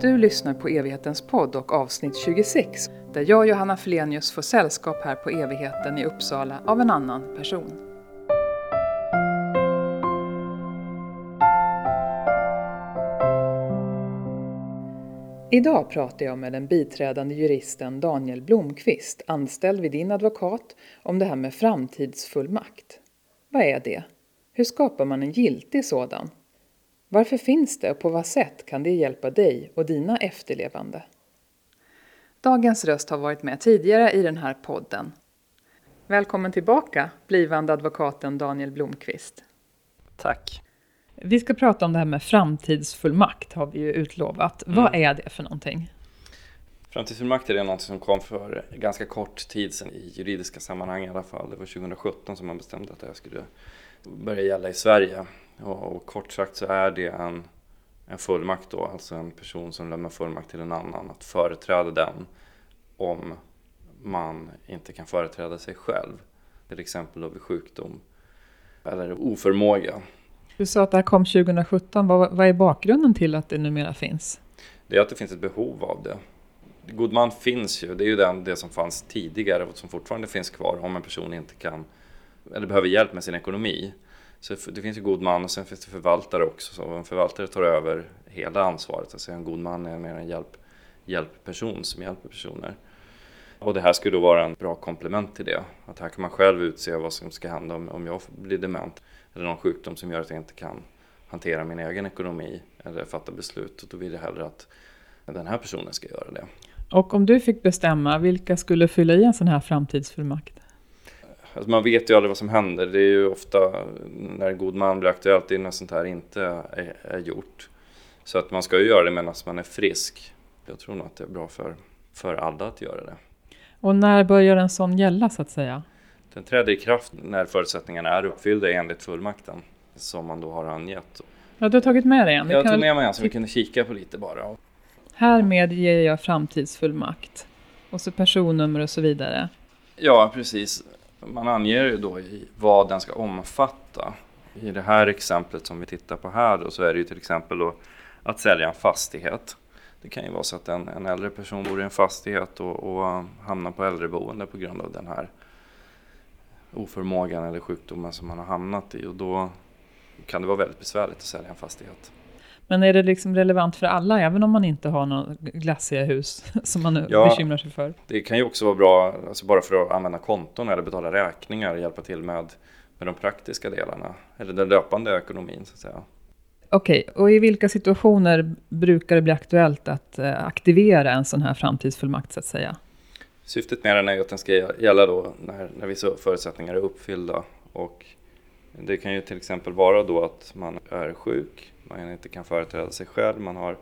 Du lyssnar på Evighetens podd och avsnitt 26 där jag, Johanna Flenius, får sällskap här på Evigheten i Uppsala av en annan person. Idag pratar jag med den biträdande juristen Daniel Blomqvist, anställd vid din advokat, om det här med framtidsfullmakt. Vad är det? Hur skapar man en giltig sådan? Varför finns det och på vad sätt kan det hjälpa dig och dina efterlevande? Dagens röst har varit med tidigare i den här podden. Välkommen tillbaka, blivande advokaten Daniel Blomqvist. Tack. Vi ska prata om det här med framtidsfullmakt, har vi ju utlovat. Mm. Vad är det för någonting? Framtidsfullmakt är något som kom för ganska kort tid sedan i juridiska sammanhang i alla fall. Det var 2017 som man bestämde att det här skulle börja gälla i Sverige. Och, och kort sagt så är det en, en fullmakt då, alltså en person som lämnar fullmakt till en annan att företräda den om man inte kan företräda sig själv. Till exempel då vid sjukdom eller oförmåga. Du sa att det här kom 2017. Vad, vad är bakgrunden till att det numera finns? Det är att det finns ett behov av det. God man finns ju, det är ju den, det som fanns tidigare och som fortfarande finns kvar om en person inte kan eller behöver hjälp med sin ekonomi. Så det finns ju god man och sen finns det förvaltare också. Så en förvaltare tar över hela ansvaret. Alltså en god man är mer en hjälp, hjälpperson som hjälper personer. Och det här skulle då vara en bra komplement till det. Att här kan man själv utse vad som ska hända om, om jag blir dement. Eller någon sjukdom som gör att jag inte kan hantera min egen ekonomi eller fatta beslut. Och då vill jag hellre att den här personen ska göra det. Och om du fick bestämma, vilka skulle fylla i en sån här framtidsfullmakt? Alltså man vet ju aldrig vad som händer. Det är ju ofta när en god man blir aktuellt innan sånt här inte är, är gjort. Så att man ska ju göra det medan man är frisk. Jag tror nog att det är bra för, för alla att göra det. Och när börjar en sån gälla så att säga? Den träder i kraft när förutsättningarna är uppfyllda enligt fullmakten som man då har angett. Ja, du har tagit med dig en. Jag tog med mig en så vi kunde kika på lite bara. Härmed ger jag framtidsfullmakt. Och så personnummer och så vidare. Ja, precis man anger ju då vad den ska omfatta. I det här exemplet som vi tittar på här då, så är det ju till exempel då att sälja en fastighet. Det kan ju vara så att en, en äldre person bor i en fastighet och, och hamnar på äldreboende på grund av den här oförmågan eller sjukdomen som man har hamnat i och då kan det vara väldigt besvärligt att sälja en fastighet. Men är det liksom relevant för alla, även om man inte har några glassiga hus som man ja, bekymrar sig för? Det kan ju också vara bra, alltså bara för att använda konton eller betala räkningar, hjälpa till med, med de praktiska delarna, eller den löpande ekonomin så att säga. Okej, och i vilka situationer brukar det bli aktuellt att eh, aktivera en sån här framtidsfullmakt så att säga? Syftet med den är att den ska gälla då när, när vissa förutsättningar är uppfyllda och det kan ju till exempel vara då att man är sjuk man inte kan företräda sig själv, man har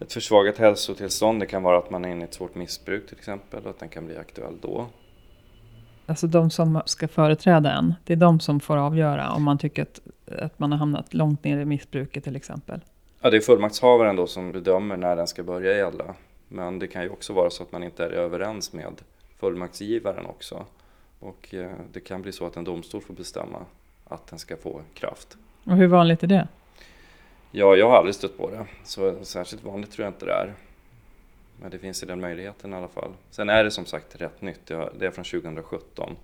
ett försvagat hälsotillstånd. Det kan vara att man är inne i ett svårt missbruk till exempel och att den kan bli aktuell då. Alltså de som ska företräda en, det är de som får avgöra om man tycker att, att man har hamnat långt ner i missbruket till exempel? Ja, det är fullmaktshavaren då som bedömer när den ska börja gälla. Men det kan ju också vara så att man inte är överens med fullmaktsgivaren också. Och eh, det kan bli så att en domstol får bestämma att den ska få kraft. Och hur vanligt är det? Ja, jag har aldrig stött på det. Så särskilt vanligt tror jag inte det är. Men det finns ju den möjligheten i alla fall. Sen är det som sagt rätt nytt. Det är från 2017.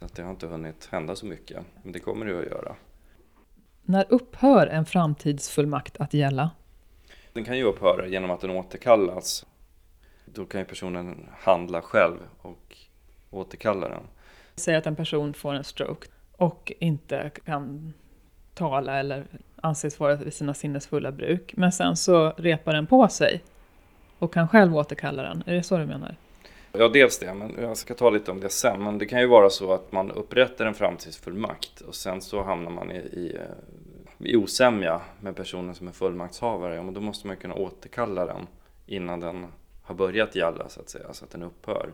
Att det har inte hunnit hända så mycket. Men det kommer det att göra. När upphör en framtidsfullmakt att gälla? Den kan ju upphöra genom att den återkallas. Då kan ju personen handla själv och återkalla den. Säg att en person får en stroke och inte kan tala eller anses vara vid sina sinnesfulla bruk. Men sen så repar den på sig och kan själv återkalla den. Är det så du menar? Ja, dels det, men jag ska ta lite om det sen. Men det kan ju vara så att man upprättar en framtidsfullmakt och sen så hamnar man i, i, eh, i osämja med personen som är fullmaktshavare. Ja, men då måste man kunna återkalla den innan den har börjat gälla så att säga, så att den upphör.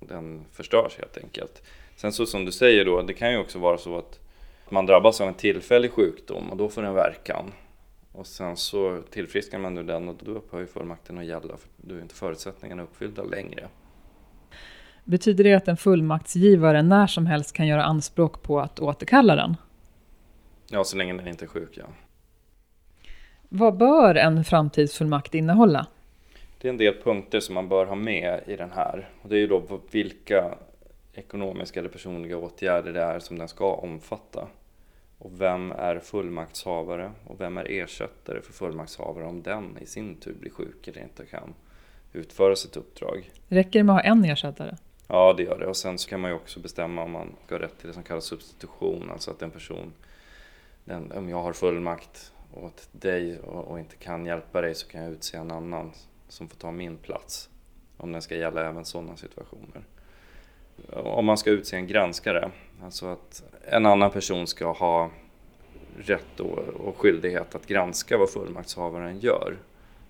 Den förstörs helt enkelt. Sen så som du säger då, det kan ju också vara så att man drabbas av en tillfällig sjukdom och då får den verkan. Och sen så tillfrisknar man den och då upphör ju fullmakten att gälla för då är inte förutsättningarna uppfyllda längre. Betyder det att en fullmaktsgivare när som helst kan göra anspråk på att återkalla den? Ja, så länge den inte är sjuk, ja. Vad bör en framtidsfullmakt innehålla? Det är en del punkter som man bör ha med i den här. Och det är ju då vilka ekonomiska eller personliga åtgärder det är som den ska omfatta. Och vem är fullmaktshavare och vem är ersättare för fullmaktshavare om den i sin tur blir sjuk eller inte kan utföra sitt uppdrag. Räcker det med att ha en ersättare? Ja, det gör det. Och sen så kan man ju också bestämma om man ska ha rätt till det som kallas substitution, alltså att en person, den, om jag har fullmakt åt dig och, och, inte kan hjälpa dig så kan jag utse en annan som får ta min plats. Om den ska gälla även sådana situationer. Om man ska utse en granskare, alltså att en annan person ska ha rätt och, och skyldighet att granska vad fullmaktshavaren gör.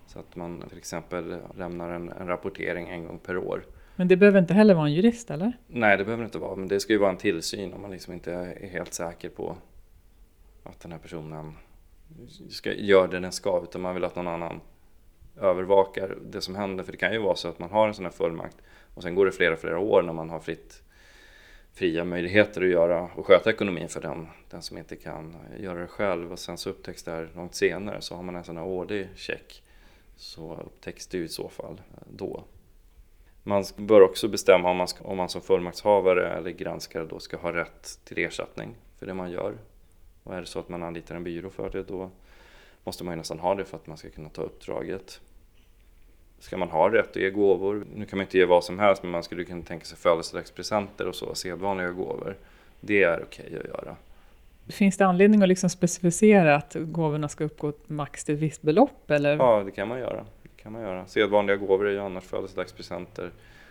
Så att man till exempel lämnar en, en rapportering en gång per år. Men det behöver inte heller vara en jurist eller? Nej, det behöver inte vara. Men det ska ju vara en tillsyn om man liksom inte är helt säker på att den här personen ska, gör det den ska. Utan man vill att någon annan övervakar det som händer. För det kan ju vara så att man har en sån här fullmakt och sen går det flera, flera år när man har fritt, fria möjligheter att göra och sköta ekonomin för den, den som inte kan göra det själv. Och sen så upptäcks det här långt senare så har man en sån här årlig check så upptäcks det ju i så fall eh, då. Man bör också bestämma om man, ska, om man som fullmaktshavare eller granskare då ska ha rätt till ersättning för det man gör. Och är det så att man anlitar en byrå för det då måste man ju nästan ha det för att man ska kunna ta uppdraget. Ska man ha rätt att ge gåvor? Nu kan man inte ge vad som helst men man skulle kunna tänka sig födelsedagspresenter och så, sedvanliga gåvor. Det är okej okay att göra. Finns det anledning att liksom specificera att gåvorna ska uppgå max till ett visst belopp? Eller? Ja, det kan man göra. Det kan man göra. Sedvanliga gåvor är ju annars födelsedagspresenter.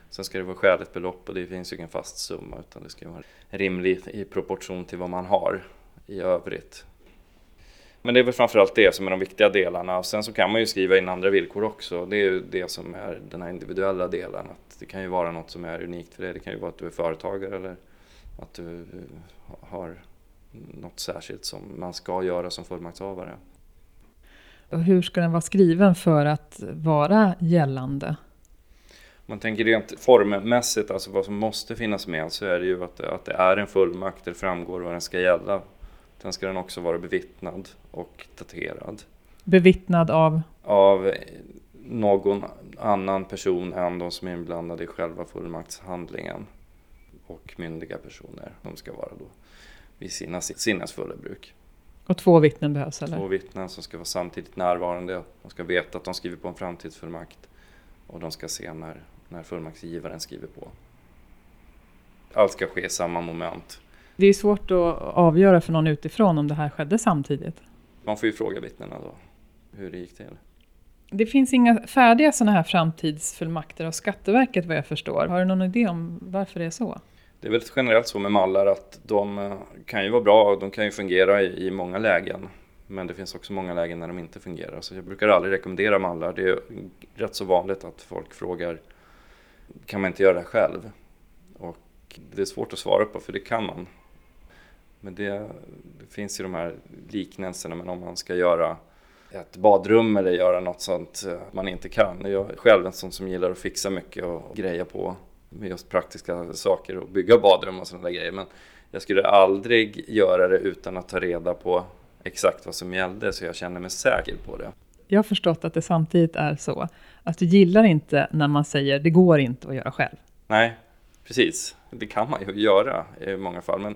Sen ska det vara skäligt belopp och det finns ju ingen fast summa utan det ska vara rimligt i proportion till vad man har i övrigt. Men det är väl framförallt det som är de viktiga delarna. Och sen så kan man ju skriva in andra villkor också. Det är ju det som är den här individuella delen. Att det kan ju vara något som är unikt för dig. Det kan ju vara att du är företagare eller att du har något särskilt som man ska göra som fullmaktshavare. Och hur ska den vara skriven för att vara gällande? man tänker rent formmässigt, alltså vad som måste finnas med, så är det ju att att det är en fullmakt, det framgår vad den ska gälla. Sen ska den också vara bevittnad och daterad. Bevittnad av? Av någon annan person än de som är inblandade i själva fullmaktshandlingen. Och myndiga personer. De ska vara då vid sina sinnesfulla bruk. Och två vittnen behövs eller? Två vittnen som ska vara samtidigt närvarande. De ska veta att de skriver på en framtidsfullmakt. Och de ska se när, när fullmaktsgivaren skriver på. Allt ska ske i samma moment. Det är svårt att avgöra för någon utifrån om det här skedde samtidigt. Man får ju fråga vittnena då hur det gick till. Det finns inga färdiga sådana här framtidsfullmakter av Skatteverket vad jag förstår. Har du någon idé om varför det är så? Det är väl generellt så med mallar att de eh, kan ju vara bra och de kan ju fungera i, i många lägen. Men det finns också många lägen när de inte fungerar. Så jag brukar aldrig rekommendera mallar. Det är rätt så vanligt att folk frågar kan man inte göra det själv? Och det är svårt att svara på för det kan man. Men det, det finns ju de här liknelserna men om man ska göra ett badrum eller göra något sånt eh, man inte kan. Jag är själv en sån som gillar att fixa mycket och greja på med just praktiska saker och bygga badrum och sådana där grejer. Men jag skulle aldrig göra det utan att ta reda på exakt vad som gällde så jag känner mig säker på det. Jag har förstått att det samtidigt är så att du gillar inte när man säger det går inte att göra själv. Nej, precis. Det kan man ju göra i många fall. Men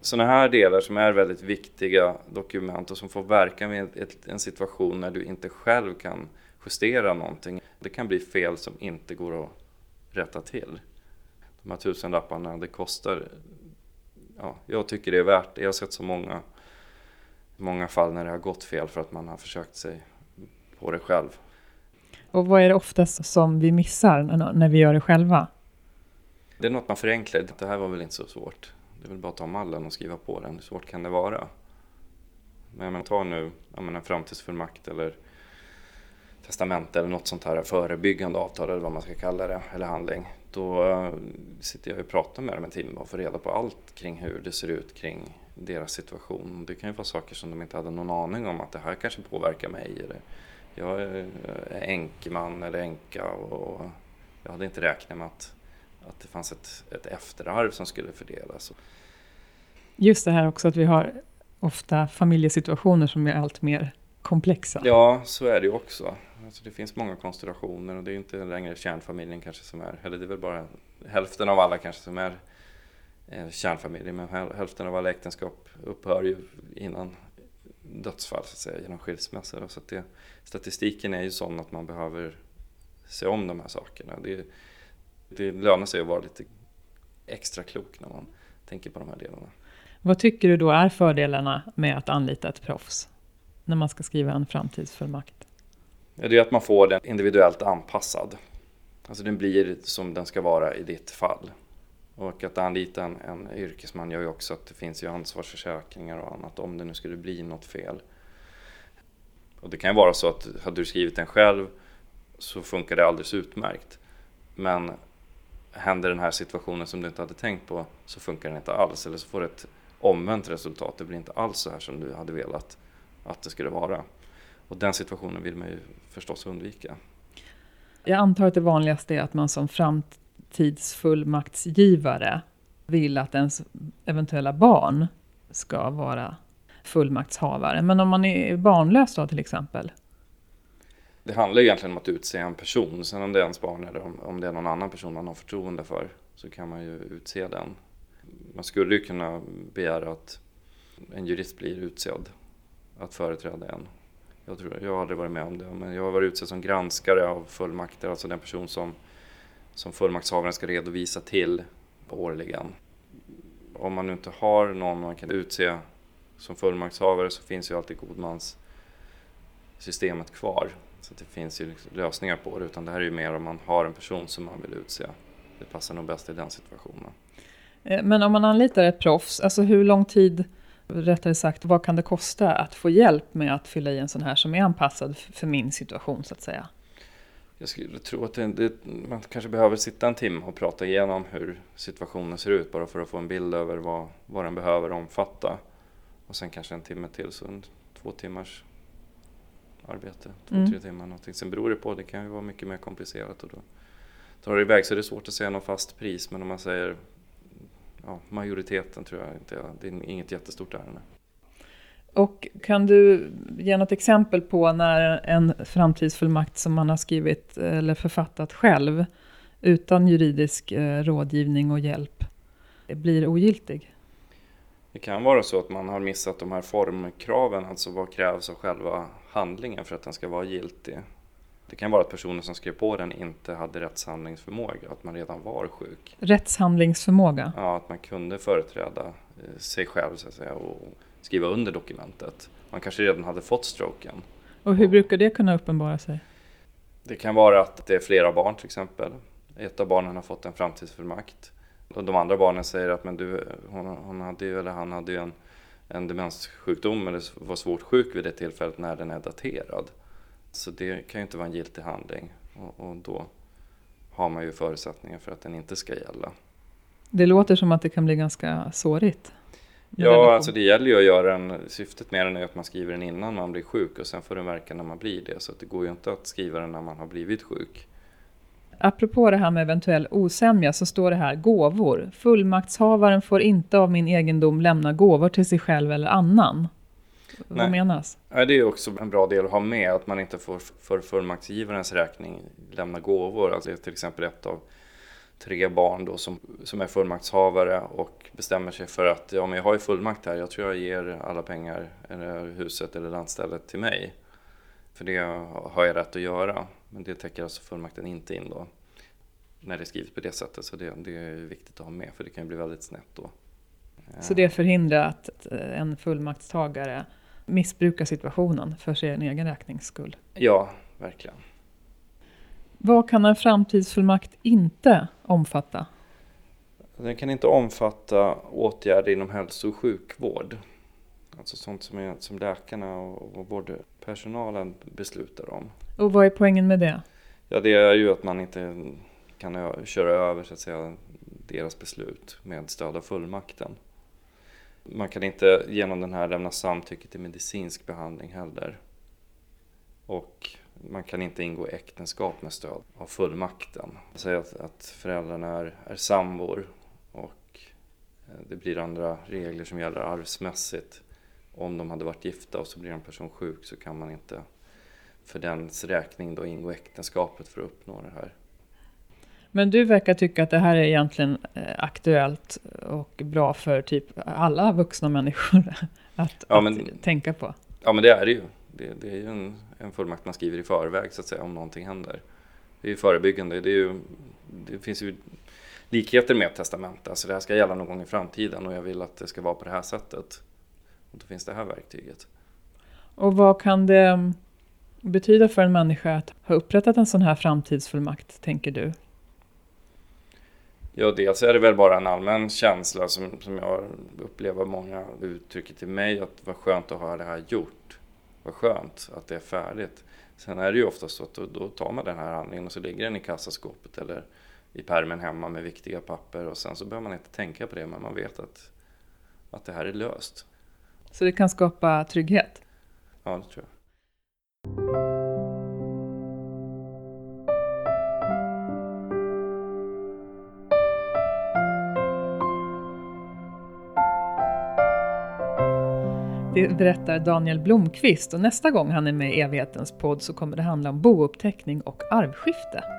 sådana här delar som är väldigt viktiga dokument och som får verka med en situation när du inte själv kan justera någonting. Det kan bli fel som inte går att rätta till. De här tusenlapparna, det kostar, ja, jag tycker det är värt det. Jag har sett så många, många fall när det har gått fel för att man har försökt sig på det själv. Och vad är det oftast som vi missar när vi gör det själva? Det är något man förenklar. Det här var väl inte så svårt. Det är väl bara att ta mallen och skriva på den. Hur svårt kan det vara? Men jag ta nu en framtidsfullmakt eller testamente eller något sånt här förebyggande avtal eller vad man ska kalla det, eller handling. Då eh, sitter jag och pratar med dem en timme och får reda på allt kring hur det ser ut kring deras situation. Det kan ju vara saker som de inte hade någon aning om att det här kanske påverkar mig. Eller jag är enkeman eller änka och jag hade inte räknat med att, att det fanns ett, ett efterarv som skulle fördelas. Just det här också att vi har ofta familjesituationer som är allt mer komplexa. Ja, så är det ju också. Alltså det finns många konstellationer och det är inte längre kärnfamiljen kanske som är, eller det är väl bara hälften av alla kanske som är eh, kärnfamiljer, men hälften av alla äktenskap upphör ju innan dödsfall så att säga, genom skilsmässa. Så det, statistiken är ju sån att man behöver se om de här sakerna. Det, det lönar sig att vara lite extra klok när man tänker på de här delarna. Vad tycker du då är fördelarna med att anlita ett proffs när man ska skriva en framtidsfullmakt? Det är att man får den individuellt anpassad. Alltså den blir som den ska vara i ditt fall. Och att anlita en, en yrkesman gör ju också att det finns ju ansvarsförsäkringar och annat om det nu skulle bli något fel. Och det kan ju vara så att hade du skrivit den själv så funkar det alldeles utmärkt. Men händer den här situationen som du inte hade tänkt på så funkar den inte alls. Eller så får du ett omvänt resultat. Det blir inte alls så här som du hade velat att det skulle vara. Och den situationen vill man ju förstås undvika. Jag antar att det vanligaste är att man som framtidsfullmaktsgivare vill att ens eventuella barn ska vara fullmaktshavare. Men om man är barnlös då till exempel? Det handlar egentligen om att utse en person. Sen om det är ens barn eller om, om det är någon annan person man har förtroende för så kan man ju utse den. Man skulle ju kunna begära att en jurist blir utsedd att företräda en. Jag, tror, jag har aldrig varit med om det, men jag har varit utsedd som granskare av fullmakter, alltså den person som, som fullmaktshavaren ska redovisa till årligen. Om man nu inte har någon man kan utse som fullmaktshavare så finns ju alltid godmanssystemet kvar. Så det finns ju liksom lösningar på det, utan det här är ju mer om man har en person som man vill utse. Det passar nog bäst i den situationen. Eh, men om man anlitar ett proffs, alltså hur lång tid, rättare sagt, vad kan det kosta att få hjälp med att fylla i en sån här som är anpassad för min situation så att säga? Jag skulle tro att det, det, man kanske behöver sitta en timme och prata igenom hur situationen ser ut bara för att få en bild över vad, vad den behöver omfatta. Och sen kanske en timme till, så en två timmars arbete, två, mm. tre timmar någonting. Sen beror det på, det kan ju vara mycket mer komplicerat och då tar det iväg så det är svårt att säga något fast pris. Men om man säger ja, majoriteten tror jag inte, det är inget jättestort ärende. Och kan du ge något exempel på när en framtidsfullmakt som man har skrivit eller författat själv utan juridisk eh, rådgivning och hjälp blir ogiltig? Det kan vara så att man har missat de här formkraven, alltså vad krävs av själva handlingen för att den ska vara giltig. Det kan vara att personen som skrev på den inte hade rättshandlingsförmåga, att man redan var sjuk. Rättshandlingsförmåga? Ja, att man kunde företräda eh, sig själv så att säga och skriva under dokumentet. Man kanske redan hade fått stroken. Och hur brukar det kunna uppenbara sig? Det kan vara att det är flera barn till exempel. Ett av barnen har fått en framtidsfullmakt. Och de andra barnen säger att men du, hon, hon hade ju, eller han hade ju en, en demenssjukdom eller var svårt sjuk vid det tillfället när den är daterad. Så det kan ju inte vara en giltig handling och, och då har man ju förutsättningar för att den inte ska gälla. Det låter som att det kan bli ganska sårigt. Ja, alltså det gäller ju att göra den, syftet med den är att man skriver den innan man blir sjuk och sen får den verka när man blir det. Så det går ju inte att skriva den när man har blivit sjuk. Apropå det här med eventuell osämja så står det här gåvor. Fullmaktshavaren får inte av min egendom lämna gåvor till sig själv eller annan. Nej. Vad menas? Ja, det är också en bra del att ha med, att man inte får för fullmaktsgivarens räkning lämna gåvor. Alltså till exempel ett av tre barn då som, som är fullmaktshavare och bestämmer sig för att ja, men jag har ju fullmakt här, jag tror jag ger alla pengar, eller huset eller landstället till mig. För det har jag rätt att göra. Men det täcker alltså fullmakten inte in då. När det är skrivet på det sättet. Så det, det är viktigt att ha med för det kan ju bli väldigt snett då. Så det förhindrar att en fullmaktstagare missbrukar situationen för sin egen räknings skull? Ja, verkligen. Vad kan en framtidsfullmakt inte omfatta? Den kan inte omfatta åtgärder inom hälso och sjukvård. Alltså sånt som, är, som läkarna och, och vårdpersonalen beslutar om. Och vad är poängen med det? Ja, det är ju att man inte kan köra över så att säga, deras beslut med stöd av fullmakten. Man kan inte genom den här lämna samtycke till medicinsk behandling heller. Och man kan inte ingå äktenskap med stöd av fullmakten. Säg att, att föräldrarna är, är sambor och eh, det blir andra regler som gäller arvsmässigt. Om de hade varit gifta och så blir en person sjuk så kan man inte för dens räkning då ingå äktenskapet för att uppnå det här. Men du verkar tycka att det här är egentligen eh, aktuellt och bra för typ alla vuxna människor att, ja, men, att tänka på. Ja men det är det ju. Det, det är ju en, en fullmakt man skriver i förväg så att säga om någonting händer. Det är ju förebyggande. Det, är ju, det finns ju likheter med ett testamente. Alltså det här ska gälla någon gång i framtiden och jag vill att det ska vara på det här sättet. Och då finns det här verktyget. Och vad kan det betyda för en människa att ha upprättat en sån här framtidsfullmakt, tänker du? Ja, dels är det väl bara en allmän känsla som, som jag upplever många uttrycker till mig att vad skönt att ha det här gjort. Vad skönt att det är färdigt. Sen är det ju oftast så att då, då tar man den här handlingen och så ligger den i kassaskåpet eller i pärmen hemma med viktiga papper och sen så behöver man inte tänka på det men man vet att, att det här är löst. Så det kan skapa trygghet? Ja, det tror jag. Det berättar Daniel Blomqvist och nästa gång han är med i Evighetens podd så kommer det handla om bouppteckning och arvskifte.